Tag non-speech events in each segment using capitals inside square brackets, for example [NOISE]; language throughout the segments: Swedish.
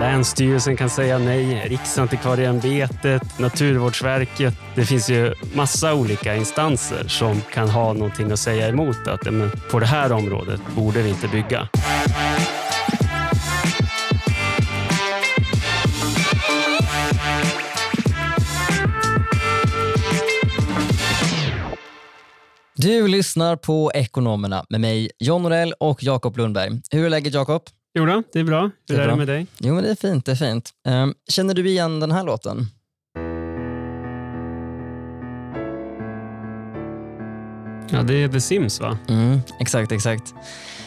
Länsstyrelsen kan säga nej, Riksantikvarieämbetet, Naturvårdsverket. Det finns ju massa olika instanser som kan ha någonting att säga emot att men, på det här området borde vi inte bygga. Du lyssnar på Ekonomerna med mig, John Norell och Jakob Lundberg. Hur är läget Jakob? Jo då, det är bra. Hur Det är är, det med dig? Jo, men det är fint. Det är fint. Ehm, känner du igen den här låten? Ja, det är The Sims va? Mm, exakt, exakt.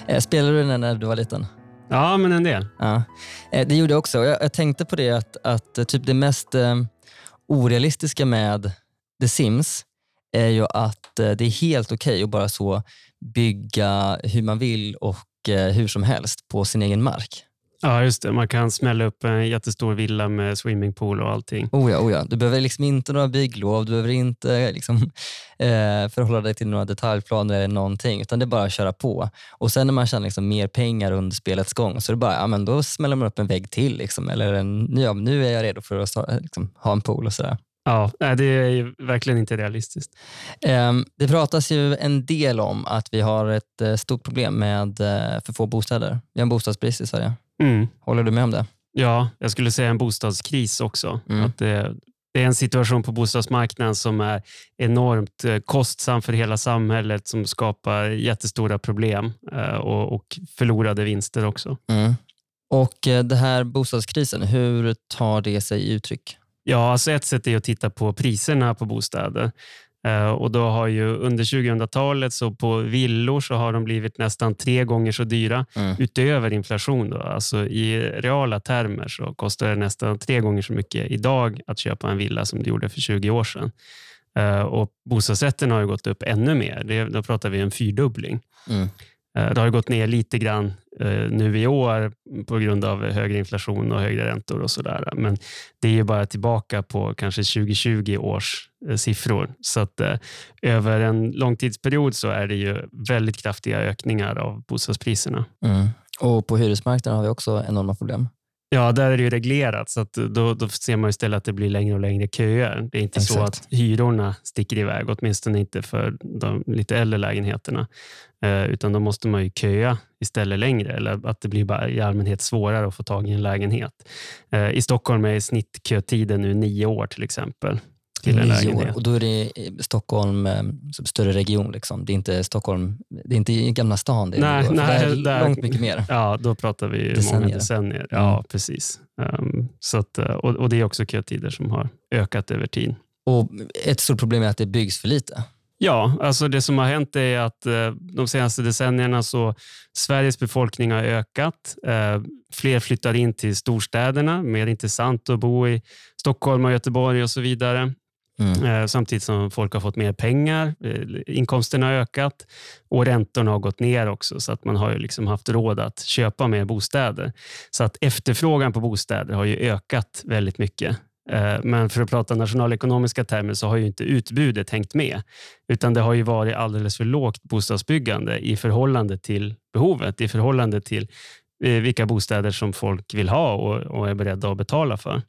Eh, spelade du den när du var liten? Ja, men en del. Ja. Eh, det gjorde jag också. Jag, tänkte på det att, att eh, typ det mest orealistiska med The Sims är ju att det är helt okej att bara så bygga hur man vill och hur som helst på sin egen mark. Ja, just det. Man kan smälla upp en jättestor villa med swimmingpool och allting. Oh ja, oh ja. Du behöver liksom inte några bygglov, du behöver inte liksom, eh, förhålla dig till några detaljplaner eller någonting, utan det är bara att köra på. Och sen när man tjänar liksom mer pengar under spelets gång så är det bara, ja, men då smäller man upp en vägg till. Liksom, eller en, ja, nu är jag redo för att liksom, ha en pool och sådär. Ja, det är verkligen inte realistiskt. Ehm, Det pratas ju en del om att vi har ett eh, stort problem med eh, för få bostäder. Vi har en bostadsbrist i Sverige. Mm. Håller du med om det? Ja, jag skulle säga en bostadskris också. Mm. Att det, det är en situation på bostadsmarknaden som är enormt eh, kostsam för hela samhället, som skapar jättestora problem och, och förlorade vinster också. Mm. Och det här bostadskrisen, hur tar det sig i uttryck? Ja, alltså ett sätt är att titta på priserna på bostäder. Eh, Och då har ju under 2000-talet så på villor så har de blivit nästan tre gånger så dyra Mm. utöver inflation. Då. Alltså I reala termer så kostar det nästan tre gånger så mycket idag att köpa en villa som det gjorde för 20 år sedan. Eh, Och bostadsrätten har ju gått upp ännu mer. Det, då pratar vi en fyrdubbling. Mm. Eh, Det har ju gått ner lite grann Eh, nu i år på grund av högre inflation och högre räntor och sådär. Men det är ju bara tillbaka på kanske 2020 års eh, siffror. Så att eh, över en långtidsperiod så är det ju väldigt kraftiga ökningar av bostadspriserna. Mm. Och på hyresmarknaden har vi också enorma problem. Ja, där är det ju reglerat så då, då ser man istället att det blir längre och längre köer. Det är inte så Exakt. att hyrorna sticker iväg, åtminstone inte för de lite äldre lägenheterna. Eh, utan då måste man ju köa istället längre eller att det blir bara i allmänhet svårare att få tag i en lägenhet. Eh, I Stockholm är snittkötiden nu nio år till exempel. Till en lägenhet. Och då är det Stockholm, eh, större region. Liksom. Det är inte Stockholm, det är inte Gamla stan. Det är, Nej, nej, det är där- långt mycket mer. Ja, då pratar vi Decennier. många decennier. Ja, precis. Um, så att, eh, och, och det är också kötider som har ökat över tid. Och ett stort problem är att det byggs för lite. Ja, alltså det som har hänt är att eh, de senaste decennierna så Sveriges befolkning har ökat. Eh, fler flyttar in till storstäderna, mer intressant att bo i Stockholm och Göteborg och så vidare. Mm. Eh, samtidigt som folk har fått mer pengar, eh, inkomsterna har ökat och räntorna har gått ner också så att man har ju liksom haft råd att köpa mer bostäder. Så att efterfrågan på bostäder har ju ökat väldigt mycket. Eh, men för att prata nationalekonomiska termer så har ju inte utbudet hängt med. Utan det har ju varit alldeles för lågt bostadsbyggande i förhållande till behovet, i förhållande till vilka bostäder som folk vill ha och, och är beredda att betala för.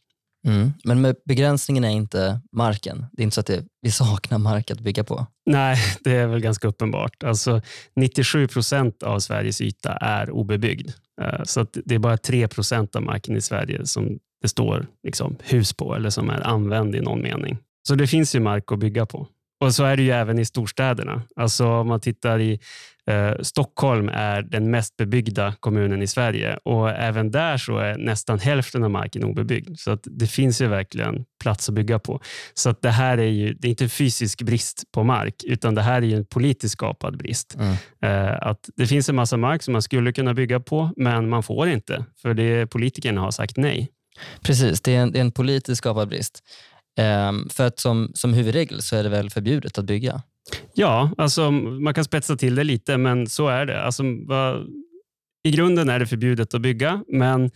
Mm. Men med begränsningen är inte marken. Det är inte så att det, vi saknar mark att bygga på. Nej, det är väl ganska uppenbart. Alltså 97 procent av Sveriges yta är obebyggd. Eh, Så att det är bara 3 procent av marken i Sverige som det står liksom hus på eller som är använd i någon mening. Så det finns ju mark att bygga på. Och så är det ju även i storstäderna. Alltså om man tittar i eh, Stockholm är den mest bebyggda kommunen i Sverige och även där så är nästan hälften av marken obebyggd. Så att det finns ju verkligen plats att bygga på. Så att det här är ju det är inte fysisk brist på mark, utan det här är ju en politiskt skapad brist. Mm. Eh, att det finns en massa mark som man skulle kunna bygga på, men man får inte, för det politikerna har sagt nej. Precis, det är en, det är en politiskt skapad brist. Ehm, för att som, som huvudregel så är det väl förbjudet att bygga? Ja, alltså, man kan spetsa till det lite, men så är det. Alltså, vad, I grunden är det förbjudet att bygga, men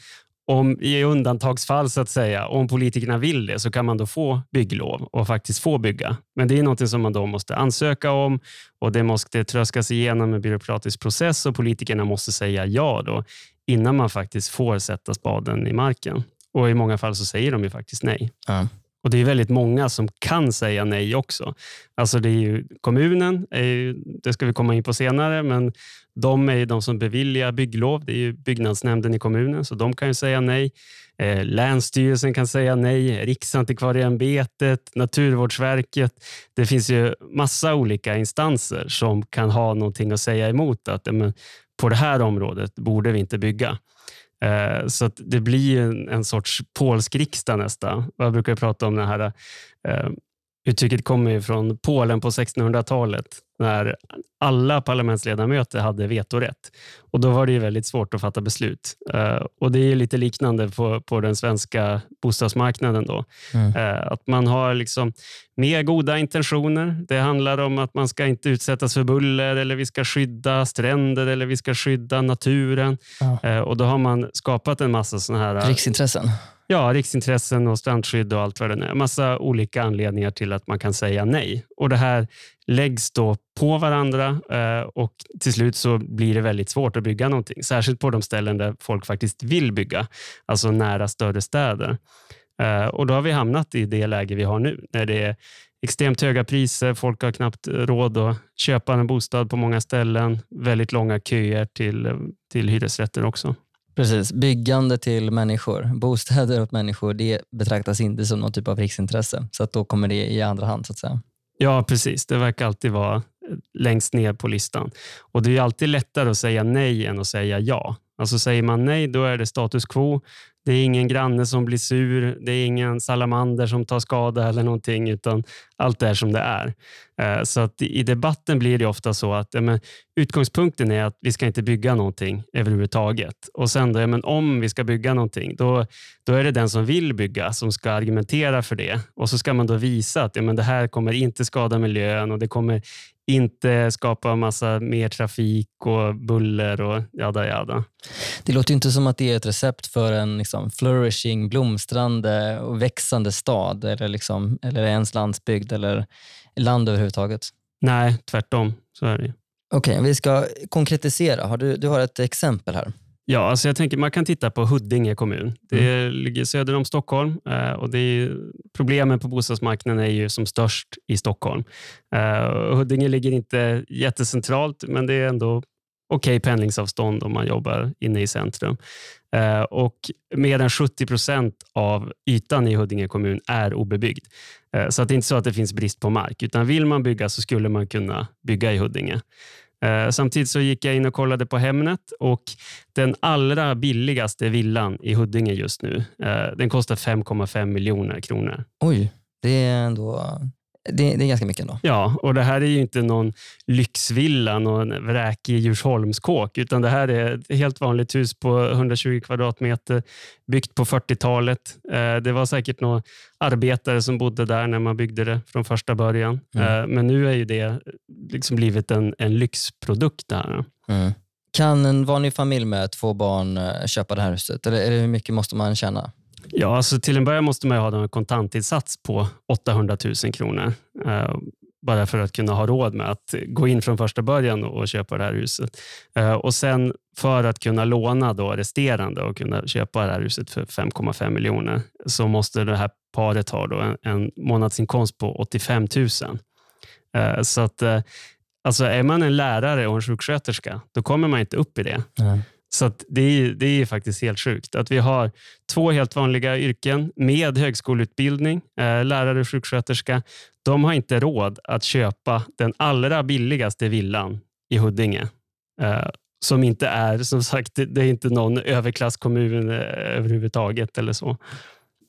om i undantagsfall så att säga, om politikerna vill det så kan man då få bygglov och faktiskt få bygga. Men det är något som man då måste ansöka om och det måste tröskas igenom en byråkratisk process och politikerna måste säga ja då innan man faktiskt får sätta spaden i marken. Och I många fall så säger de ju faktiskt nej. Ja. Och Det är väldigt många som kan säga nej också. Alltså det är ju, kommunen, är ju, det ska vi komma in på senare, men de är ju de som beviljar bygglov. Det är ju byggnadsnämnden i kommunen, så de kan ju säga nej. Eh, Länsstyrelsen kan säga nej, Riksantikvarieämbetet, Naturvårdsverket. Det finns ju massa olika instanser som kan ha någonting att säga emot. att men, På det här området borde vi inte bygga. Eh, så att det blir en, en sorts polsk riksdag nästan. Jag brukar prata om det här eh, Uttrycket kommer ju från Polen på 1600-talet när alla parlamentsledamöter hade vetorätt. Och Då var det ju väldigt svårt att fatta beslut. Uh, och Det är lite liknande på, på den svenska bostadsmarknaden. Då. Mm. Uh, att man har liksom mer goda intentioner. Det handlar om att man ska inte utsättas för buller eller vi ska skydda stränder eller vi ska skydda naturen. Ja. Uh, och Då har man skapat en massa såna här... Riksintressen? Ja, riksintressen och strandskydd och allt vad det är. Massa olika anledningar till att man kan säga nej. Och Det här läggs då på varandra eh, och till slut så blir det väldigt svårt att bygga någonting. Särskilt på de ställen där folk faktiskt vill bygga, alltså nära större städer. Eh, och Då har vi hamnat i det läge vi har nu, när det är extremt höga priser, folk har knappt råd att köpa en bostad på många ställen, väldigt långa köer till, till hyresrätter också. Precis, byggande till människor, bostäder åt människor, det betraktas inte som någon typ av riksintresse. Så att då kommer det i andra hand så att säga. Ja, precis. Det verkar alltid vara eh, längst ner på listan. Och Det är alltid lättare att säga nej än att säga ja. Alltså Säger man nej, då är det status quo. Det är ingen granne som blir sur, det är ingen salamander som tar skada eller någonting, utan allt är som det är. Eh, så att i debatten blir det ofta så att ja, men, utgångspunkten är att vi ska inte bygga någonting överhuvudtaget. Och sen då, ja, men om vi ska bygga någonting, då, då är det den som vill bygga som ska argumentera för det. Och så ska man då visa att ja, men det här kommer inte skada miljön och det kommer inte skapa massa mer trafik och buller och jada jada. Det låter inte som att det är ett recept för en liksom flourishing, blomstrande och växande stad eller, liksom, eller ens landsbygd eller land överhuvudtaget. Nej, tvärtom. Så är det. Okej, okay, vi ska konkretisera. Har du, du har ett exempel här. Ja, alltså jag tänker man kan titta på Huddinge kommun. Det mm. ligger söder om Stockholm eh, och det är, problemen på bostadsmarknaden är ju som störst i Stockholm. Uh, Huddinge ligger inte jättecentralt, men det är ändå okej okay pendlingsavstånd om man jobbar inne i centrum. Eh, och mer än 70 procent av ytan i Huddinge kommun är obebyggd. Eh, så att det är inte så att det finns brist på mark, utan vill man bygga så skulle man kunna bygga i Huddinge. Eh, samtidigt så gick jag in och kollade på Hemnet och den allra billigaste villan i Huddinge just nu, den kostar 5,5 miljoner kronor. Oj, det är ändå det, det, är ganska mycket ändå. Ja, och det här är ju inte någon lyxvilla, någon vräkig Djursholmskåk, utan det här är ett helt vanligt hus på 120 kvadratmeter, byggt på 40-talet. Eh, det var säkert några arbetare som bodde där när man byggde det från första början. Mm. Eh, men nu är ju det liksom blivit en, en lyxprodukt. Där. Mm. Kan en vanlig familj med två barn eh, köpa det här huset? Eller hur mycket måste man tjäna? Ja, alltså till en början måste man ha en kontantinsats på 800 000 kronor. Eh, bara för att kunna ha råd med att gå in från första början och köpa det här huset. Eh, och sen för att kunna låna då resterande och kunna köpa det här huset för 5,5 miljoner så måste det här paret ha då en, en månadsinkomst på 85 000. Eh, så att, eh, alltså är man en lärare och en sjuksköterska, då kommer man inte upp i det. Nej. Så det, är, det är faktiskt helt sjukt att vi har två helt vanliga yrken med högskoleutbildning, eh, lärare och sjuksköterska. De har inte råd att köpa den allra billigaste villan i Huddinge. Eh, som inte är, som sagt, det är inte någon överklasskommun eh, överhuvudtaget eller så.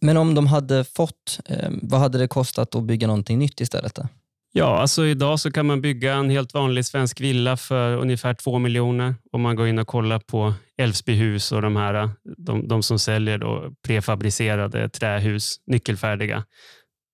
Men om de hade fått, vad hade det kostat att bygga någonting nytt istället? Då? Ja, alltså idag så kan man bygga en helt vanlig svensk villa för ungefär två miljoner om man går in och kollar på Älvsbyhus och de här, de, de som säljer då prefabricerade trähus, nyckelfärdiga.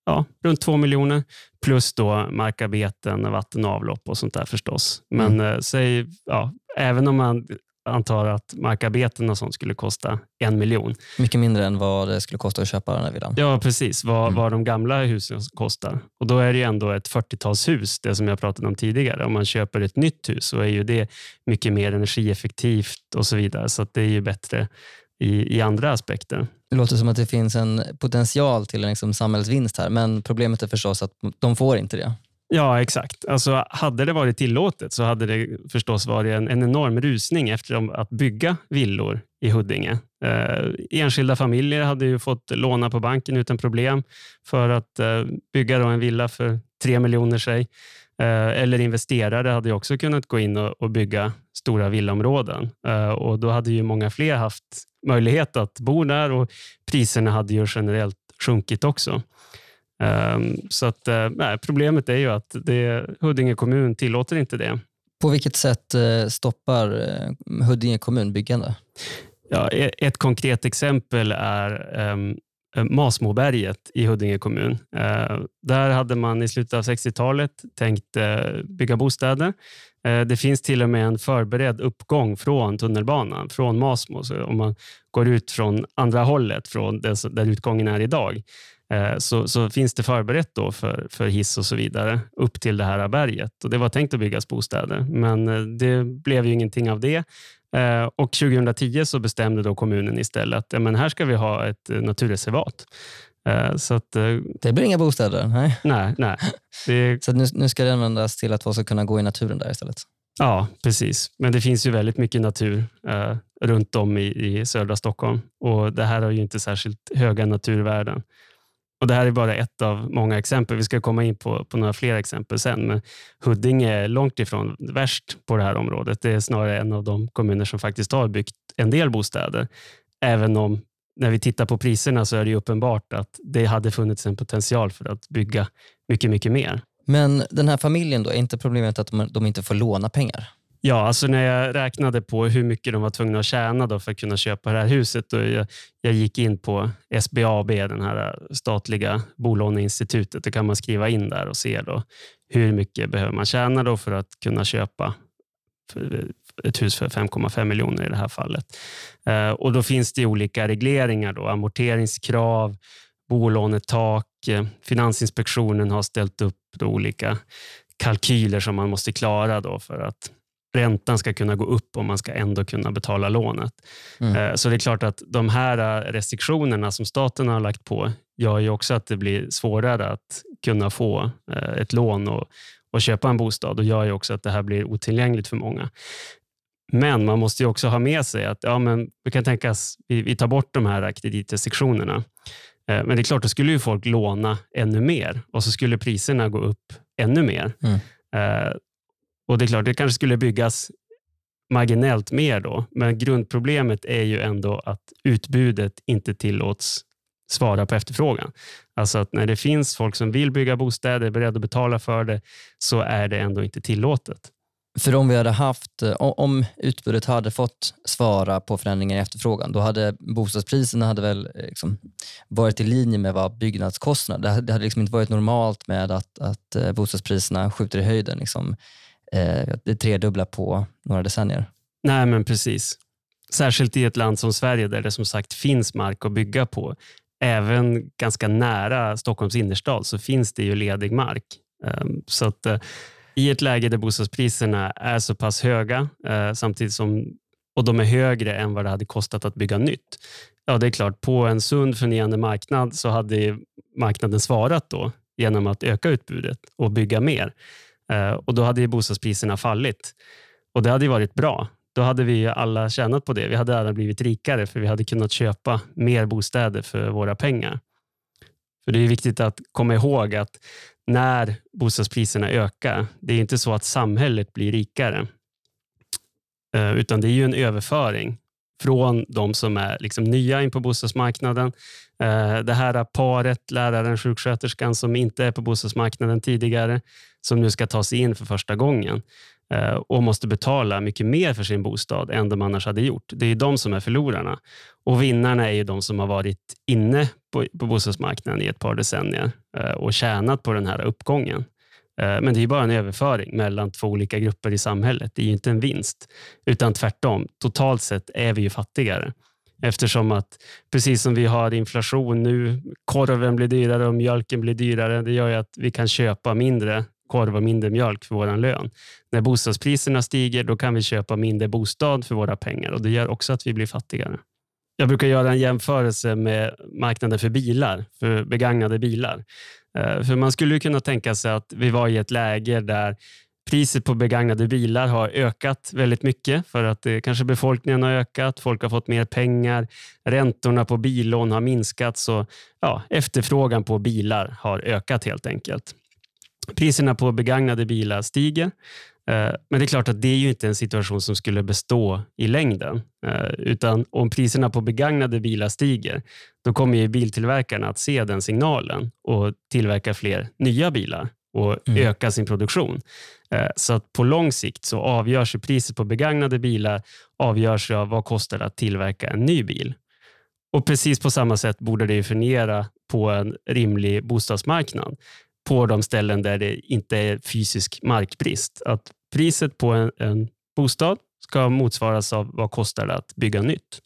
Ja, runt två miljoner plus då markarbeten, vatten och avlopp och sånt där förstås. Men mm. eh, säg, ja, även om man antar att markarbeten och sånt skulle kosta en miljon. Mycket mindre än vad det skulle kosta att köpa den här villan. Ja, precis. Vad, Mm. vad de gamla husen kostar. Och Då är det ju ändå ett 40-talshus, det som jag pratade om tidigare. Om man köper ett nytt hus så är ju det mycket mer energieffektivt och så vidare. Så det är ju bättre i, i andra aspekter. Det låter som att det finns en potential till en liksom samhällsvinst här, men problemet är förstås att de får inte det. Ja, exakt. Alltså, hade det varit tillåtet så hade det förstås varit en, en enorm rusning efter att bygga villor i Huddinge. Eh, enskilda familjer hade ju fått låna på banken utan problem för att eh, bygga då en villa för tre miljoner sig. Eh, eller investerare hade också kunnat gå in och, och bygga stora villaområden. Eh, och Då hade ju många fler haft möjlighet att bo där och priserna hade ju generellt sjunkit också. Um, så att, uh, nej, problemet är ju att det, Huddinge kommun tillåter inte det. På vilket sätt eh, stoppar eh, Huddinge kommun byggande? Ja, e- ett konkret exempel är um, Masmoberget i Huddinge kommun. Uh, där hade man i slutet av 60-talet tänkt uh, bygga bostäder. Uh, det finns till och med en förberedd uppgång från tunnelbanan, från Masmo. Så om man går ut från andra hållet, från där, utgången är idag, Eh, så, så, finns det förberett då för, för hiss och så vidare upp till det här berget. Och det var tänkt att byggas bostäder, men eh, det blev ju ingenting av det. Eh, och 2010 så bestämde då kommunen istället att ja, men här ska vi ha ett naturreservat. Så att, det blir inga bostäder? Nej. Nej. nej. [LAUGHS] Det... Så nu, nu ska det användas till att folk ska kunna gå i naturen där istället? Ja, precis. Men det finns ju väldigt mycket natur eh, runt om i, i södra Stockholm och det här har ju inte särskilt höga naturvärden. Och Det här är bara ett av många exempel. Vi ska komma in på, på några fler exempel sen. Men Huddinge är långt ifrån värst på det här området. Det är snarare en av de kommuner som faktiskt har byggt en del bostäder. Även om när vi tittar på priserna så är det uppenbart att det hade funnits en potential för att bygga mycket, mycket mer. Men den här familjen då, är inte problemet att de, de inte får låna pengar? Ja, alltså när jag räknade på hur mycket de var tvungna att tjäna då för att kunna köpa det här huset. Och jag, jag gick in på SBAB, den här statliga bolåneinstitutet. Då kan man skriva in där och se då hur mycket behöver man tjäna då för att kunna köpa ett hus för 5,5 miljoner i det här fallet. Eh, och Då finns det olika regleringar, då, amorteringskrav, bolånetak. Eh, Finansinspektionen har ställt upp då olika kalkyler som man måste klara då för att räntan ska kunna gå upp och man ska ändå kunna betala lånet. Mm. Så det är klart att de här restriktionerna som staten har lagt på gör ju också att det blir svårare att kunna få ett lån och, och köpa en bostad och gör ju också att det här blir otillgängligt för många. Men man måste ju också ha med sig att ja, men vi kan tänka oss vi, vi tar bort de här kreditrestriktionerna. Men det är klart, då skulle ju folk låna ännu mer och så skulle priserna gå upp ännu mer. Mm. Och det är klart, det kanske skulle byggas marginellt mer då, men grundproblemet är ju ändå att utbudet inte tillåts svara på efterfrågan. Alltså att när det finns folk som vill bygga bostäder, är beredda att betala för det, så är det ändå inte tillåtet. För om vi hade haft, eh, om utbudet hade fått svara på förändringar i efterfrågan, då hade bostadspriserna hade väl eh, liksom varit i linje med vad byggnadskostnader, det hade liksom inte varit normalt med att, att eh, bostadspriserna skjuter i höjden liksom Eh, det tredubbla på några decennier. Nej, men precis. Särskilt i ett land som Sverige där det som sagt finns mark att bygga på. Även ganska nära Stockholms innerstad så finns det ju ledig mark. Ehm, så att, eh, I ett läge där bostadspriserna är så pass höga eh, samtidigt som och de är högre än vad det hade kostat att bygga nytt. Ja, det är klart, på en sund fungerande marknad så hade marknaden svarat då genom att öka utbudet och bygga mer. Eh, och Då hade ju bostadspriserna fallit. Och Det hade ju varit bra. Då hade vi alla tjänat på det. Vi hade alla blivit rikare för vi hade kunnat köpa mer bostäder för våra pengar. För Det är viktigt att komma ihåg att när bostadspriserna ökar, det är inte så att samhället blir rikare. Eh, utan det är ju en överföring från de som är liksom nya in på bostadsmarknaden. Eh, det här paret, läraren, sjuksköterskan som inte är på bostadsmarknaden tidigare, som nu ska ta sig in för första gången eh, och måste betala mycket mer för sin bostad än de annars hade gjort. Det är de som är förlorarna. Och vinnarna är ju de som har varit inne på, på bostadsmarknaden i ett par decennier eh, och tjänat på den här uppgången. Eh, men det är bara en överföring mellan två olika grupper i samhället. Det är inte en vinst, utan tvärtom. Totalt sett är vi ju fattigare. Eftersom att precis som vi har inflation nu, korven blir dyrare och mjölken blir dyrare. Det gör ju att vi kan köpa mindre korv och mindre mjölk för vår lön. När bostadspriserna stiger då kan vi köpa mindre bostad för våra pengar och det gör också att vi blir fattigare. Jag brukar göra en jämförelse med marknaden för bilar, för begagnade bilar. Eh, för Man skulle kunna tänka sig att vi var i ett läge där priset på begagnade bilar har ökat väldigt mycket för att det, kanske befolkningen har ökat, folk har fått mer pengar, räntorna på billån har minskat så ja, efterfrågan på bilar har ökat helt enkelt. Priserna på begagnade bilar stiger. Eh, men det är klart att det är ju inte en situation som skulle bestå i längden. Eh, utan om priserna på begagnade bilar stiger, då kommer ju biltillverkarna att se den signalen och tillverka fler nya bilar och mm. öka sin produktion. Eh, så att på lång sikt så avgörs priset på begagnade bilar avgörs av vad kostar det att tillverka en ny bil. Och precis på samma sätt borde det fungera på en rimlig bostadsmarknad på de ställen där det inte är fysisk markbrist. Att priset på en, en bostad ska motsvaras av vad kostar det att bygga nytt.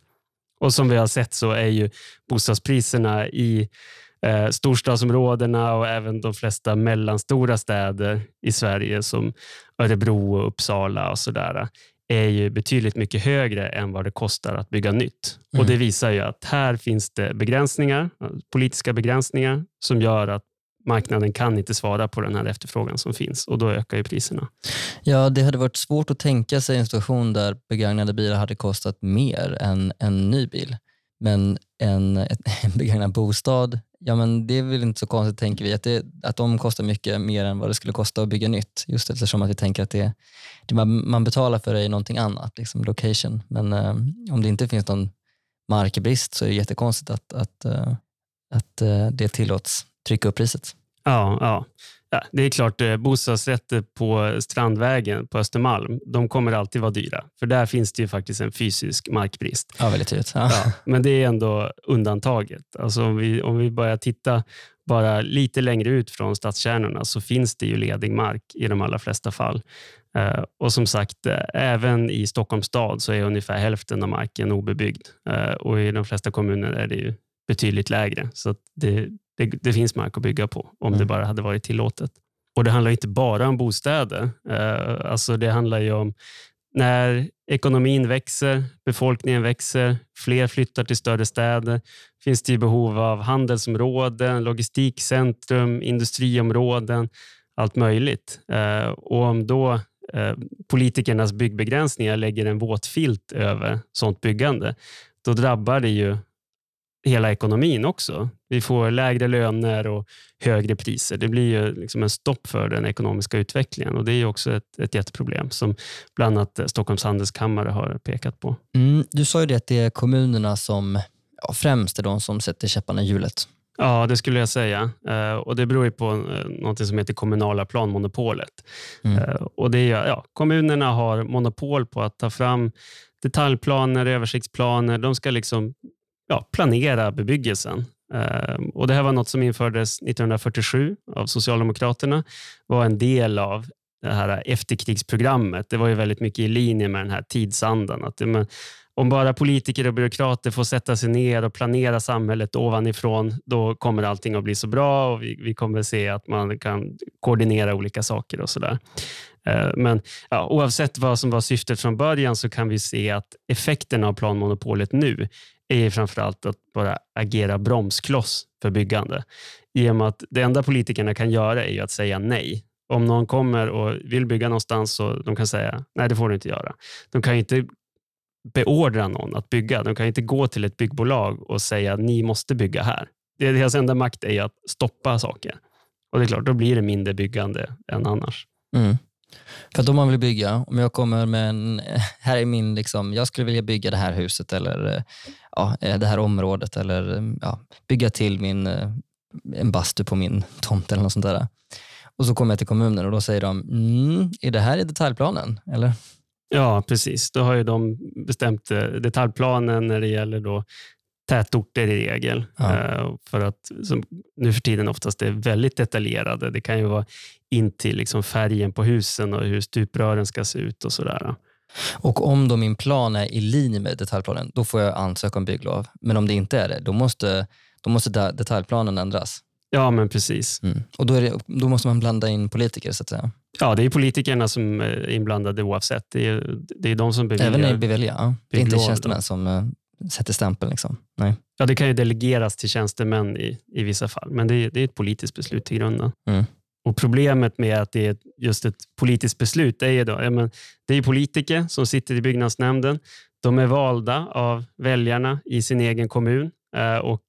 Och Som vi har sett så är ju bostadspriserna i eh, storstadsområdena och även de flesta mellanstora städer i Sverige som Örebro och Uppsala och sådär är ju betydligt mycket högre än vad det kostar att bygga nytt. Mm. Och Det visar ju att här finns det begränsningar, politiska begränsningar som gör att marknaden kan inte svara på den här efterfrågan som finns och då ökar ju priserna. Ja, det hade varit svårt att tänka sig en situation där begagnade bilar hade kostat mer än en ny bil. Men en, [LAUGHS] en begagnad bostad, ja men det är väl inte så konstigt tänker vi, att, det, att de kostar mycket mer än vad det skulle kosta att bygga nytt. Just eftersom att vi tänker att det, det man, man betalar för det är någonting annat, liksom location. Men eh, om det inte finns någon markbrist så är det jättekonstigt att, att, eh, att, att det tillåts trycka upp priset. Ja, ja. ja det är klart, eh, bostadsrätter på Strandvägen på Östermalm, de kommer alltid vara dyra. För där finns det ju faktiskt en fysisk markbrist. Ja, väldigt tydligt. Ja. Ja, men det är ändå undantaget. Alltså om, vi, om vi börjar titta bara lite längre ut från stadskärnorna så finns det ju ledig mark i de allra flesta fall. Uh, och som sagt, uh, även i Stockholms stad så är ungefär hälften av marken obebyggd. Och I de flesta kommuner är det ju betydligt lägre. Så det, det, det, finns mark att bygga på om mm. det bara hade varit tillåtet. Och Det handlar inte bara om bostäder. Eh, alltså det handlar om när ekonomin växer, befolkningen växer, fler flyttar till större städer, finns det behov av handelsområden, logistikcentrum, industriområden, allt möjligt. Eh, och om då eh, politikernas byggbegränsningar lägger en våt filt över sånt byggande, då drabbar det ju hela ekonomin också. Vi får lägre löner och högre priser. Det blir ju liksom en stopp för den ekonomiska utvecklingen och det är också ett, ett jätteproblem som bland annat Stockholms handelskammare har pekat på. Mm, du sa ju det att det är kommunerna som ja, främst är de som sätter käpparna i hjulet. Ja, det skulle jag säga. Uh, och Det beror på uh, något som heter kommunala planmonopolet. Mm. Uh, och det är, ja, kommunerna har monopol på att ta fram detaljplaner, översiktsplaner. De ska liksom ja, planera bebyggelsen. Ehm, och Det här var något som infördes 1947 av Socialdemokraterna. var en del av det här efterkrigsprogrammet. Det var ju väldigt mycket i linje med den här tidsandan. Att om bara politiker och byråkrater får sätta sig ner och planera samhället ovanifrån, då kommer allting att bli så bra och vi, vi kommer se att man kan koordinera olika saker och sådär. Ehm, men ja, oavsett vad som var syftet från början så kan vi se att effekten av planmonopolet nu är framförallt att bara agera bromskloss för byggande. I och med att det enda politikerna kan göra är att säga nej. Om någon kommer och vill bygga någonstans så de kan säga nej, det får du inte göra. De kan inte beordra någon att bygga. De kan inte gå till ett byggbolag och säga ni måste bygga här. Deras enda makt är att stoppa saker. Och det är klart, då blir det mindre byggande än annars. Mm. För då om man vill bygga, om jag kommer med en, [LAUGHS] här är min, liksom, jag skulle vilja bygga det här huset eller eh, ja, eh, det här området eller eh, ja, bygga till min, en bastu på min tomt eller något sånt där. Och så kommer jag till kommunen och då säger de, mm, är det här i detaljplanen? Eller? Ja, precis. Då har ju de bestämt detaljplanen när det gäller då tätorter i regel. Ja. Eh, för att som nu för tiden oftast är väldigt detaljerade. Det kan ju vara in till liksom färgen på husen och hur stuprören ska se ut och sådär. Och om då min plan är i linje med detaljplanen, då får jag ansöka om bygglov. Men om det inte är det, då måste, då måste de- detaljplanen ändras. Ja, men precis. Mm. Och då, det, då måste man blanda in politiker så att säga. Ja, det är politikerna som är inblandade oavsett. Det är, det är de som beviljar. Även i bevilja. Ja. Det är inte tjänstemän som eh, sätter stämpeln. Liksom. Nej. Ja, det kan ju delegeras till tjänstemän i, i vissa fall, men det är, det är ett politiskt beslut i grunden. Mm. Och Problemet med att det är just ett politiskt beslut är ju då, ja, men det är politiker som sitter i byggnadsnämnden. De är valda av väljarna i sin egen kommun. Eh, Och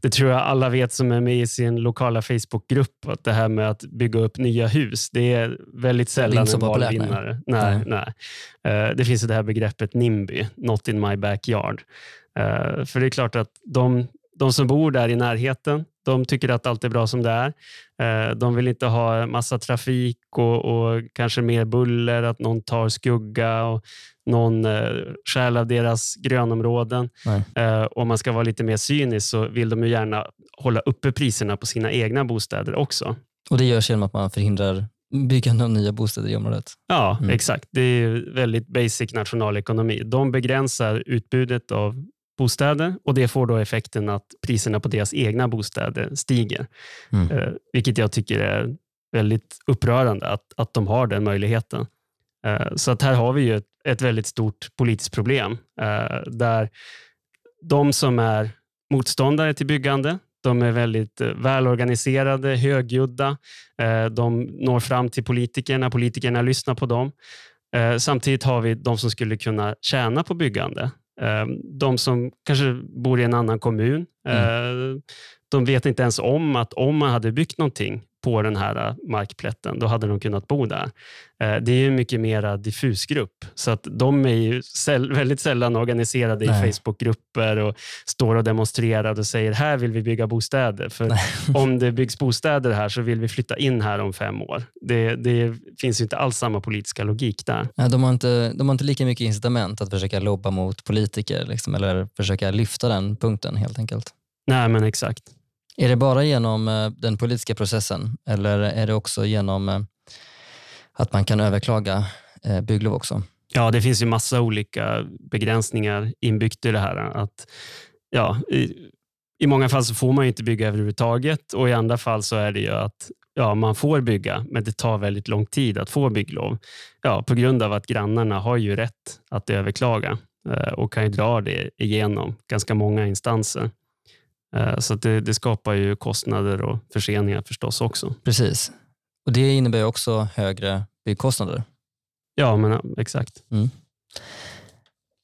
Det tror jag alla vet som är med i sin lokala Facebookgrupp, att det här med att bygga upp nya hus, det är väldigt sällan inte så en populärt, nej. valvinnare. Nej. Eh, Det finns det här begreppet NIMBY, not in my backyard. Eh, För det är klart att de, de som bor där i närheten, de tycker att allt är bra som det är. Eh, De vill inte ha massa trafik och, och kanske mer buller, att någon tar skugga och någon eh, stjäl av deras grönområden. Nej. Eh, Om man ska vara lite mer cynisk så vill de ju gärna hålla uppe priserna på sina egna bostäder också. Och det görs genom att man förhindrar byggande av nya bostäder i området. Ja, Mm. exakt. Det är väldigt basic nationalekonomi. De begränsar utbudet av bostäder och det får då effekten att priserna på deras egna bostäder stiger. Mm. Eh, vilket jag tycker är väldigt upprörande att, att de har den möjligheten. Eh, så att här har vi ju ett, ett väldigt stort politiskt problem eh, där de som är motståndare till byggande, de är väldigt eh, välorganiserade, högljudda. Eh, de når fram till politikerna, politikerna lyssnar på dem. Eh, samtidigt har vi de som skulle kunna tjäna på byggande. Eh, de som kanske bor i en annan kommun. Eh, de vet inte ens om att om man hade byggt någonting på den här eh, markplätten, då hade de kunnat bo där. Eh, Det är ju en mycket mer diffus grupp, så att de är ju väldigt sällan organiserade i Nej. Facebookgrupper och står och demonstrerar och säger här vill vi bygga bostäder. För [LAUGHS] om det byggs bostäder här så vill vi flytta in här om fem år. Det, det finns ju inte alls samma politiska logik där. Nej, De har, inte, de har inte lika mycket incitament att försöka lobba mot politiker liksom, eller försöka lyfta den punkten helt enkelt. Nej, men exakt. Är det bara genom eh, den politiska processen eller är det också genom eh, att man kan överklaga eh, bygglov också? Ja, det finns ju massa olika begränsningar inbyggt i det här. Att, ja, i, I många fall så får man ju inte bygga överhuvudtaget och i andra fall så är det ju att ja, man får bygga, men det tar väldigt lång tid att få bygglov. Ja, på grund av att grannarna har ju rätt att överklaga och kan ju dra det igenom ganska många instanser. Eh, Så det, det skapar ju kostnader och förseningar förstås också. Precis. Och Det innebär också högre byggkostnader. Ja, men exakt.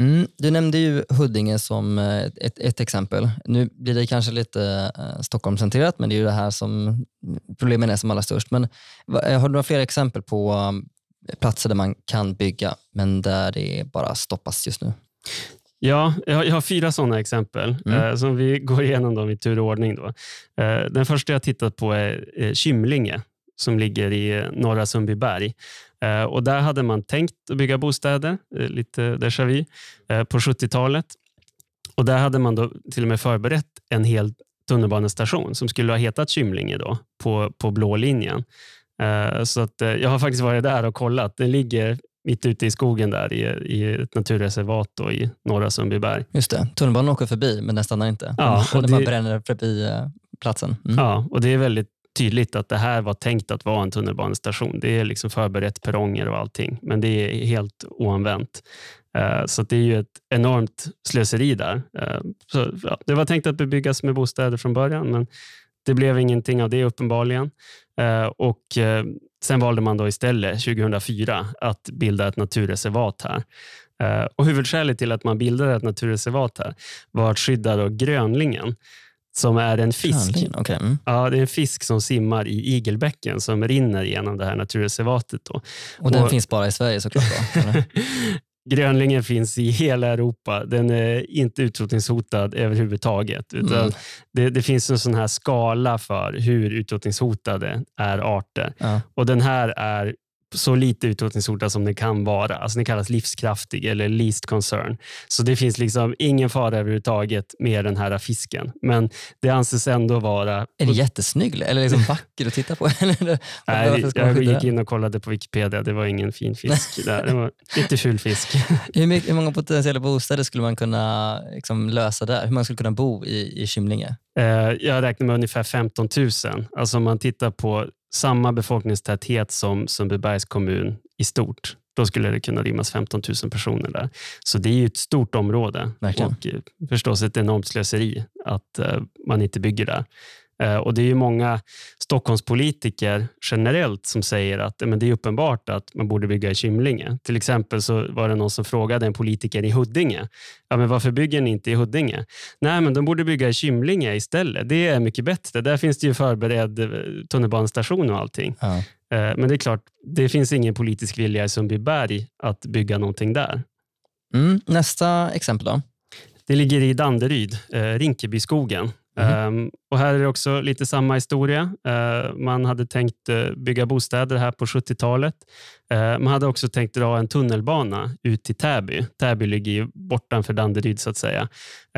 Mm, du nämnde ju Huddinge som eh, ett, ett exempel. Nu blir det kanske lite eh, Stockholmscentrerat, men det är ju det här som problemen är som allra störst. Men har du några fler exempel på um, platser där man kan bygga, men där det bara stoppas just nu? Ja, jag har, fyra sådana exempel Mm. eh, som vi går igenom dem i tur och ordning. Då. Eh, den första jag tittat på är eh, Kymlinge som ligger i eh, norra Sundbyberg. Eh, och där hade man tänkt att bygga bostäder, eh, lite déjà vu, på 70-talet. Och där hade man då till och med förberett en hel tunnelbanestation som skulle ha hetat Kymlinge då, på, på blå linjen. Så att, jag har faktiskt varit där och kollat. Den ligger mitt ute i skogen där i, i ett naturreservat då, i norra Sundbyberg. Just det, tunnelbanan åker förbi, men den stannar inte. Ja, och man det- bränner förbi eh, platsen. Mm. Ja, och det är väldigt tydligt att det här var tänkt att vara en tunnelbanestation. Det är liksom förberett perronger och allting, men det är helt oanvänt. Eh, Så det är ju ett enormt slöseri där. Eh, Så, ja, det var tänkt att bebyggas med bostäder från början, men det blev ingenting av det uppenbarligen. Och Sen valde man då istället 2004 att bilda ett naturreservat här. Eh, Och Huvudskälet till att man bildade ett naturreservat här var att skydda då grönlingen som är en fisk okej. Mm. Ja, det är en fisk som simmar i Igelbäcken som rinner genom det här naturreservatet. Då. Och den Och- finns bara i Sverige såklart? Då? [LAUGHS] Grönlingen finns i hela Europa. Den är inte utrotningshotad överhuvudtaget. Utan Mm. det, det finns en sån här skala för hur utrotningshotade är arter. Ja. Och Den här är så lite utrotningshotad som den kan vara. Alltså den kallas livskraftig eller least concern. Så det finns liksom ingen fara överhuvudtaget med den här fisken. Men det anses ändå vara... Är den jättesnygg eller liksom vacker att titta på? [LAUGHS] Nej, jag gick in och kollade på Wikipedia. Det var ingen fin fisk. där. Det var lite ful fisk. [LAUGHS] hur, mycket, hur många potentiella bostäder skulle man kunna liksom lösa där? Hur man skulle kunna bo i, i Kymlinge? Eh, jag räknar med ungefär 15 000. Alltså om man tittar på samma befolkningstäthet som Sundbybergs kommun i stort, då skulle det kunna rymmas 15 000 personer där. Så det är ju ett stort område Verkligen. och eh, förstås ett enormt slöseri att uh, man inte bygger där. Uh, och Det är ju många Stockholmspolitiker generellt som säger att men det är uppenbart att man borde bygga i Kymlinge. Till exempel så var det någon som frågade en politiker i Huddinge, ja, men varför bygger ni inte i Huddinge? Nej, men de borde bygga i Kymlinge istället. Det är mycket bättre. Där finns det ju förberedd tunnelbanestation och allting. Ja. Uh, men det är klart, det finns ingen politisk vilja i Sundbyberg att bygga någonting där. Mm, nästa exempel då? Det ligger i Danderyd, eh, Rinkebyskogen. Mm. Um, och här är det också lite samma historia. Uh, man hade tänkt uh, bygga bostäder här på 70-talet. Uh, ehm, man hade också tänkt dra en tunnelbana ut till Täby. Täby ligger ju bortanför Danderyd så att säga.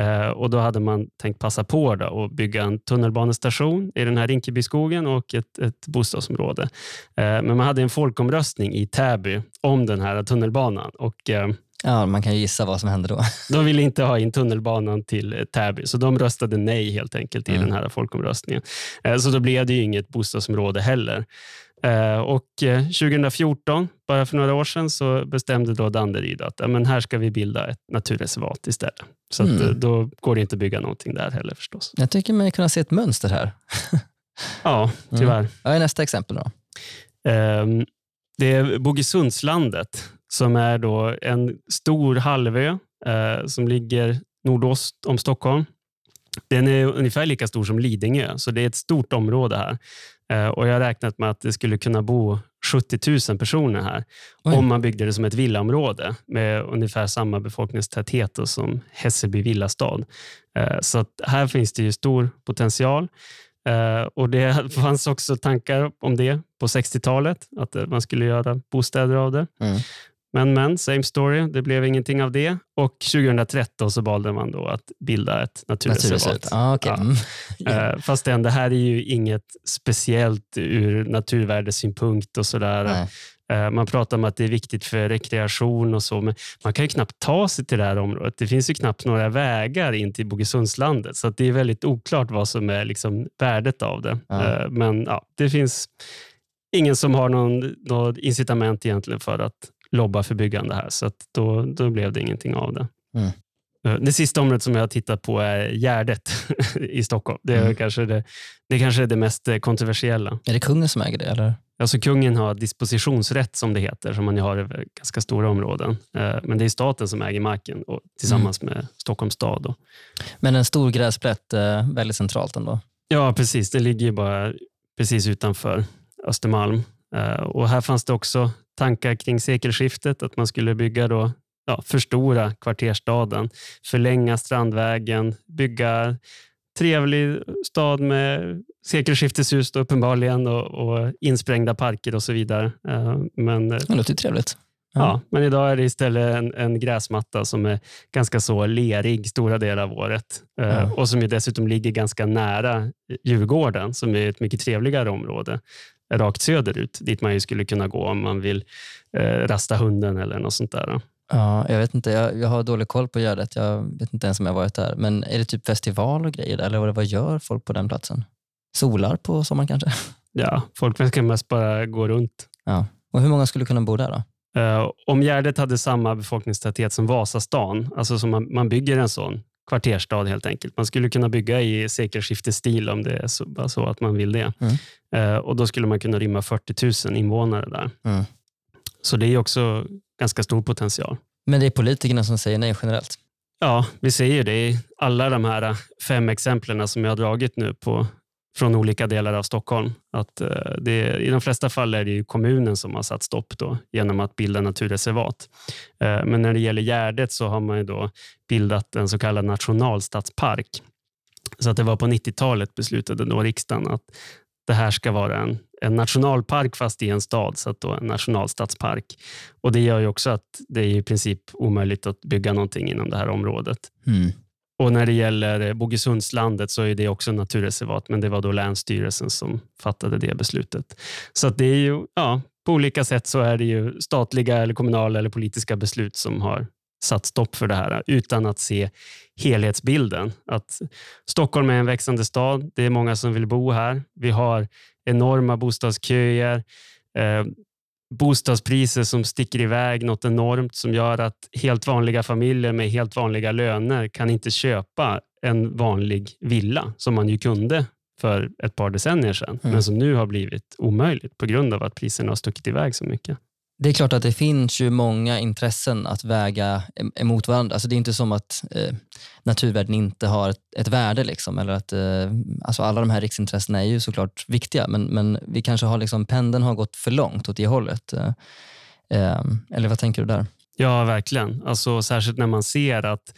Uh, och Då hade man tänkt passa på då att bygga en tunnelbanestation i den här Rinkebyskogen och ett, ett bostadsområde. Uh, men man hade en folkomröstning i Täby om den här tunnelbanan. Och, uh, Ja, man kan ju gissa vad som hände då. [LAUGHS] de ville inte ha in tunnelbanan till eh, Täby, så de röstade nej helt enkelt i Mm. den här folkomröstningen. Eh, Så då blev det ju inget bostadsområde heller. Eh, Och eh, 2014, bara för några år sedan, så bestämde då Danderyd att ja, men här ska vi bilda ett naturreservat istället. Så Mm. då går det inte att bygga någonting där heller förstås. Jag tycker mig kunna se ett mönster här. [LAUGHS] Ja, tyvärr. Vad är nästa exempel då? Ehm, Det är Bogesundslandet som är då en stor halvö eh, som ligger nordost om Stockholm. Den är ungefär lika stor som Lidingö, så det är ett stort område här. Eh, och Jag har räknat med att det skulle kunna bo 70 000 personer här Oj. om man byggde det som ett villaområde med ungefär samma befolkningstäthet som Hässelby villastad. Eh, Så här finns det ju stor potential. Eh, och Det [LAUGHS] fanns också tankar om det på 60-talet, att eh, man skulle göra bostäder av det. Mm. Men, men, same story. Det blev ingenting av det. Och 2013 så valde man då att bilda ett naturreservat. Ah, okay. Ja. mm. Ja. Eh, Fastän det här är ju inget speciellt ur naturvärdesynpunkt och sådär. Nej. Eh, Man pratar om att det är viktigt för rekreation och så, men man kan ju knappt ta sig till det här området. Det finns ju knappt några vägar in till Bogesundslandet, så det är väldigt oklart vad som är liksom värdet av det. Ja. Eh, Men ja, det finns ingen som har någon, något incitament egentligen för att lobba för byggande här, så att då, då blev det ingenting av det. Mm. Eh, Det sista området som jag har tittat på är Gärdet [LAUGHS] i Stockholm. Det är, Mm. kanske det, det kanske är det mest eh, kontroversiella. Är det kungen som äger det? Eller? Alltså kungen har dispositionsrätt som det heter, som man har över ganska stora områden. Eh, Men det är staten som äger marken och, tillsammans Mm. med Stockholms stad. Då. Men en stor gräsplätt, väldigt centralt ändå. Ja, precis. Det ligger ju bara precis utanför Östermalm. Och här fanns det också tankar kring sekelskiftet, att man skulle bygga då, ja, förstora kvarterstaden, förlänga Strandvägen, bygga trevlig stad med sekelskifteshus då, uppenbarligen och, och insprängda parker och så vidare. Eh, Men eh, Det låter trevligt. Ja, men idag är det istället en, en gräsmatta som är ganska så lerig stora delar av året eh, Ja. och som ju dessutom ligger ganska nära Djurgården som är ett mycket trevligare område rakt söderut dit man ju skulle kunna gå om man vill eh, rasta hunden eller något sånt där. Ja, jag vet inte, jag, jag har dålig koll på Gärdet. Jag vet inte ens om jag varit där. Men är det typ festival och grejer? Eller vad, gör folk på den platsen? Solar på sommaren kanske? [LAUGHS] Ja, folk verkar mest bara gå runt. Ja. Och hur många skulle kunna bo där då? Eh, om Gärdet hade samma befolkningstäthet som Vasastan, alltså som man, man bygger en sån kvarterstad helt enkelt. Man skulle kunna bygga i sekelskiftesstil om det är så, bara så att man vill det. Mm. Eh, och Då skulle man kunna rymma 40 000 invånare där. Mm. Så det är också ganska stor potential. Men det är politikerna som säger nej generellt. Ja, vi ser ju det i alla de här fem exemplen som jag har dragit nu på, från olika delar av Stockholm. Att eh, det, I de flesta fall är det ju kommunen som har satt stopp då, genom att bilda naturreservat. Eh, men när det gäller Gärdet så har man ju då bildat en så kallad nationalstadspark. Så att det var på 90-talet beslutade då riksdagen att det här ska vara en, en nationalpark fast i en stad, så att då en nationalstadspark. Och Det gör ju också att det är i princip omöjligt att bygga någonting inom det här området. Mm. Och När det gäller eh, Bogesundslandet så är det också naturreservat, men det var då Länsstyrelsen som fattade det beslutet. Så att det är ju, ja, på olika sätt så är det ju statliga, eller kommunala eller politiska beslut som har satt stopp för det här utan att se helhetsbilden. Att Stockholm är en växande stad. Det är många som vill bo här. Vi har enorma bostadsköer. Eh, Bostadspriser som sticker iväg något enormt som gör att helt vanliga familjer med helt vanliga löner kan inte köpa en vanlig villa som man ju kunde för ett par decennier sedan, mm. men som nu har blivit omöjligt på grund av att priserna har stuckit iväg så mycket. Det är klart att det finns ju många intressen att väga emot varandra. Alltså det är inte som att eh, naturvärden inte har ett, ett värde. Liksom, eller att, eh, alltså alla de här riksintressena är ju såklart viktiga, men, men vi kanske har liksom, pendeln har gått för långt åt det hållet. Eh, eh eller vad tänker du där? Ja, verkligen. Alltså, särskilt när man ser att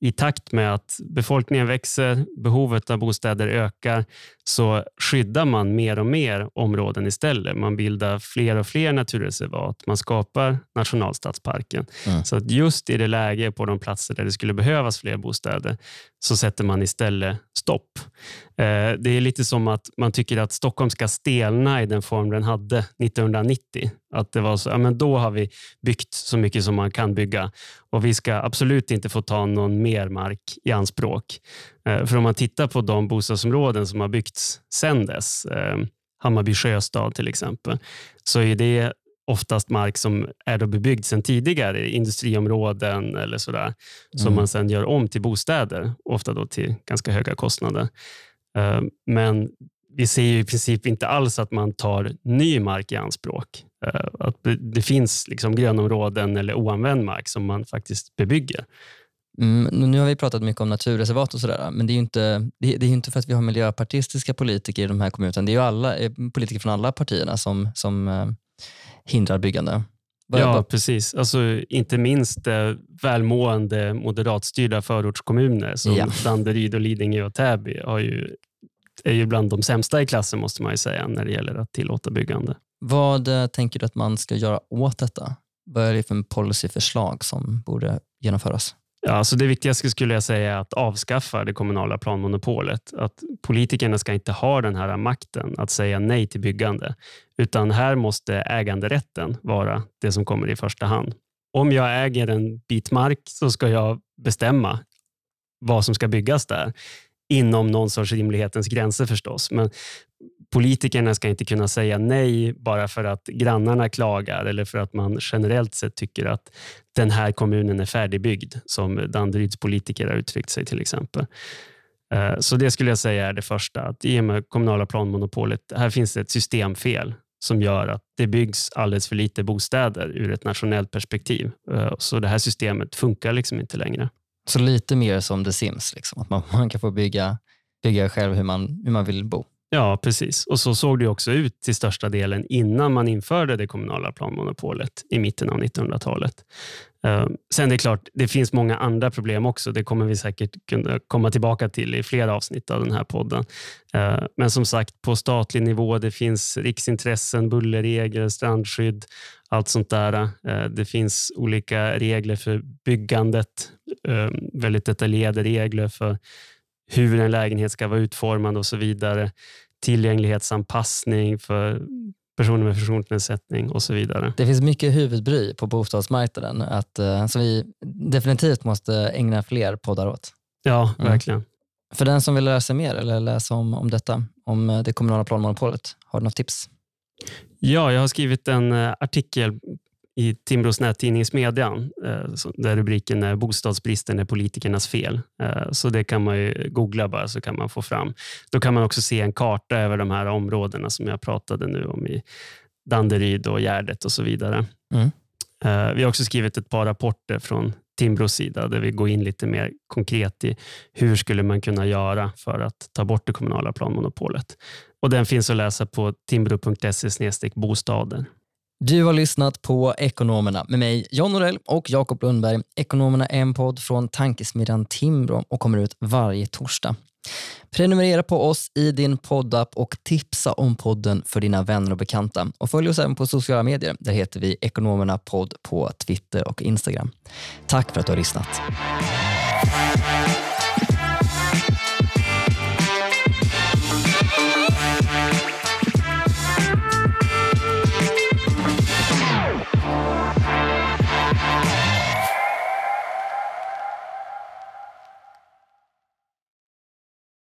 i takt med att befolkningen växer, behovet av bostäder ökar, så skyddar man mer och mer områden istället. Man bildar fler och fler naturreservat. Man skapar nationalstadsparken. Mm. Så att just i det läge på de platser där det skulle behövas fler bostäder så sätter man istället stopp. Eh, det är lite som att man tycker att Stockholm ska stelna i den form den hade 1990. Att det var så, ja, men då har vi byggt så mycket som man kan bygga och vi ska absolut inte få ta någon mer mark i anspråk. Eh, för om man tittar på de bostadsområden som har byggts sedan dess, eh, Hammarby sjöstad till exempel, så är det oftast mark som är då bebyggd sedan tidigare, industriområden eller sådär, mm. som man sedan gör om till bostäder, ofta då till ganska höga kostnader. Eh, men vi ser ju i princip inte alls att man tar ny mark i anspråk. Att det finns liksom grönområden eller oanvänd mark som man faktiskt bebygger. Mm, nu har vi pratat mycket om naturreservat och sådär, men det är ju inte, det, det är inte för att vi har miljöpartistiska politiker i de här kommunerna, det är ju alla, eh, politiker från alla partierna som, som eh, hindrar byggande. Ja, precis. Alltså, inte minst eh, välmående moderatstyrda förortskommuner som ja. Danderyd, och Lidingö och Täby har ju, är ju bland de sämsta i klassen måste man ju säga när det gäller att tillåta byggande. Vad eh, tänker du att man ska göra åt detta? Vad är det för policyförslag som borde genomföras? Ja, så det viktigaste skulle jag säga är att avskaffa det kommunala planmonopolet. Att politikerna ska inte ha den här makten att säga nej till byggande, utan här måste äganderätten vara det som kommer i första hand. Om jag äger en bit mark så ska jag bestämma vad som ska byggas där inom någon sorts rimlighetens gränser förstås. Men politikerna ska inte kunna säga nej bara för att grannarna klagar eller för att man generellt sett tycker att den här kommunen är färdigbyggd, som Danderyds politiker har uttryckt sig till exempel. Eh, så det skulle jag säga är det första. Att I och med kommunala planmonopolet, här finns det ett systemfel som gör att det byggs alldeles för lite bostäder ur ett nationellt perspektiv. Eh, så det här systemet funkar liksom inte längre. Så lite mer som The Sims, liksom. att man, man kan få bygga, bygga själv hur man, hur man vill bo? Ja, precis. Och så såg det också ut till största delen innan man införde det kommunala planmonopolet i mitten av 1900-talet. Sen ehm, sen det är klart, det finns många andra problem också. Det kommer vi säkert kunna komma tillbaka till i flera avsnitt av den här podden. Ehm, men som sagt, på statlig nivå, det finns riksintressen, bullerregler, strandskydd, allt sånt där. Ehm, det finns olika regler för byggandet, väldigt detaljerade regler för hur en lägenhet ska vara utformad och så vidare. Tillgänglighetsanpassning för personer med funktionsnedsättning och så vidare. Det finns mycket huvudbry på bostadsmarknaden att, uh, som vi definitivt måste ägna fler poddar åt. Ja, mm. verkligen. För den som vill lära sig mer eller läsa om, om detta, om eh, det kommunala planmonopolet, har du något tips? Ja, jag har skrivit en uh, artikel i Timbros nättidning Smedjan eh, där rubriken är “Bostadsbristen är politikernas fel”. Eh, så det kan man googla bara så kan man få fram. Då kan man också se en karta över de här områdena som jag pratade nu om i Danderyd och Gärdet och så vidare. Mm. Eh, vi har också skrivit ett par rapporter från Timbros sida där vi går in lite mer konkret i hur skulle man kunna göra för att ta bort det kommunala planmonopolet. Och Den finns att läsa på timbro.se bostaden. Du har lyssnat på Ekonomerna med mig, John Norell och Jakob Lundberg. Ekonomerna är en podd från tankesmedjan Timbro och kommer ut varje torsdag. Prenumerera på oss i din poddapp och tipsa om podden för dina vänner och bekanta. Och följ oss även på sociala medier. Där heter vi Ekonomerna podd på Twitter och Instagram. Tack för att du har lyssnat.